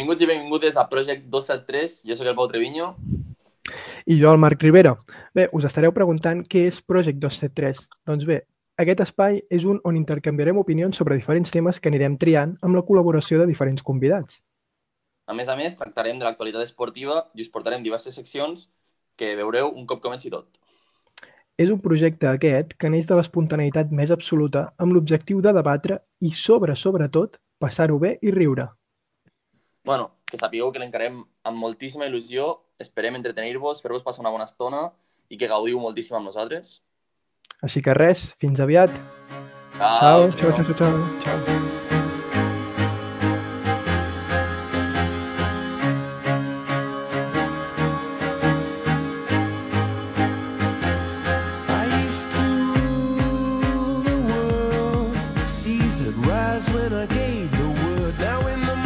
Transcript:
Benvinguts i benvingudes a Project 273. Jo sóc el Pau Treviño. I jo, el Marc Rivera. Bé, us estareu preguntant què és Project 273. Doncs bé, aquest espai és un on intercanviarem opinions sobre diferents temes que anirem triant amb la col·laboració de diferents convidats. A més a més, tractarem de l'actualitat esportiva i us portarem diverses seccions que veureu un cop comenci tot. És un projecte aquest que neix de l'espontaneïtat més absoluta amb l'objectiu de debatre i, sobre, sobretot, passar-ho bé i riure bueno, que sapigueu que l'encarem amb moltíssima il·lusió, esperem entretenir-vos, fer-vos passar una bona estona i que gaudiu moltíssim amb nosaltres. Així que res, fins aviat. Ciao, ciao, ciao, ciao, ciao. ciao. ciao. when I gave the word. Now in the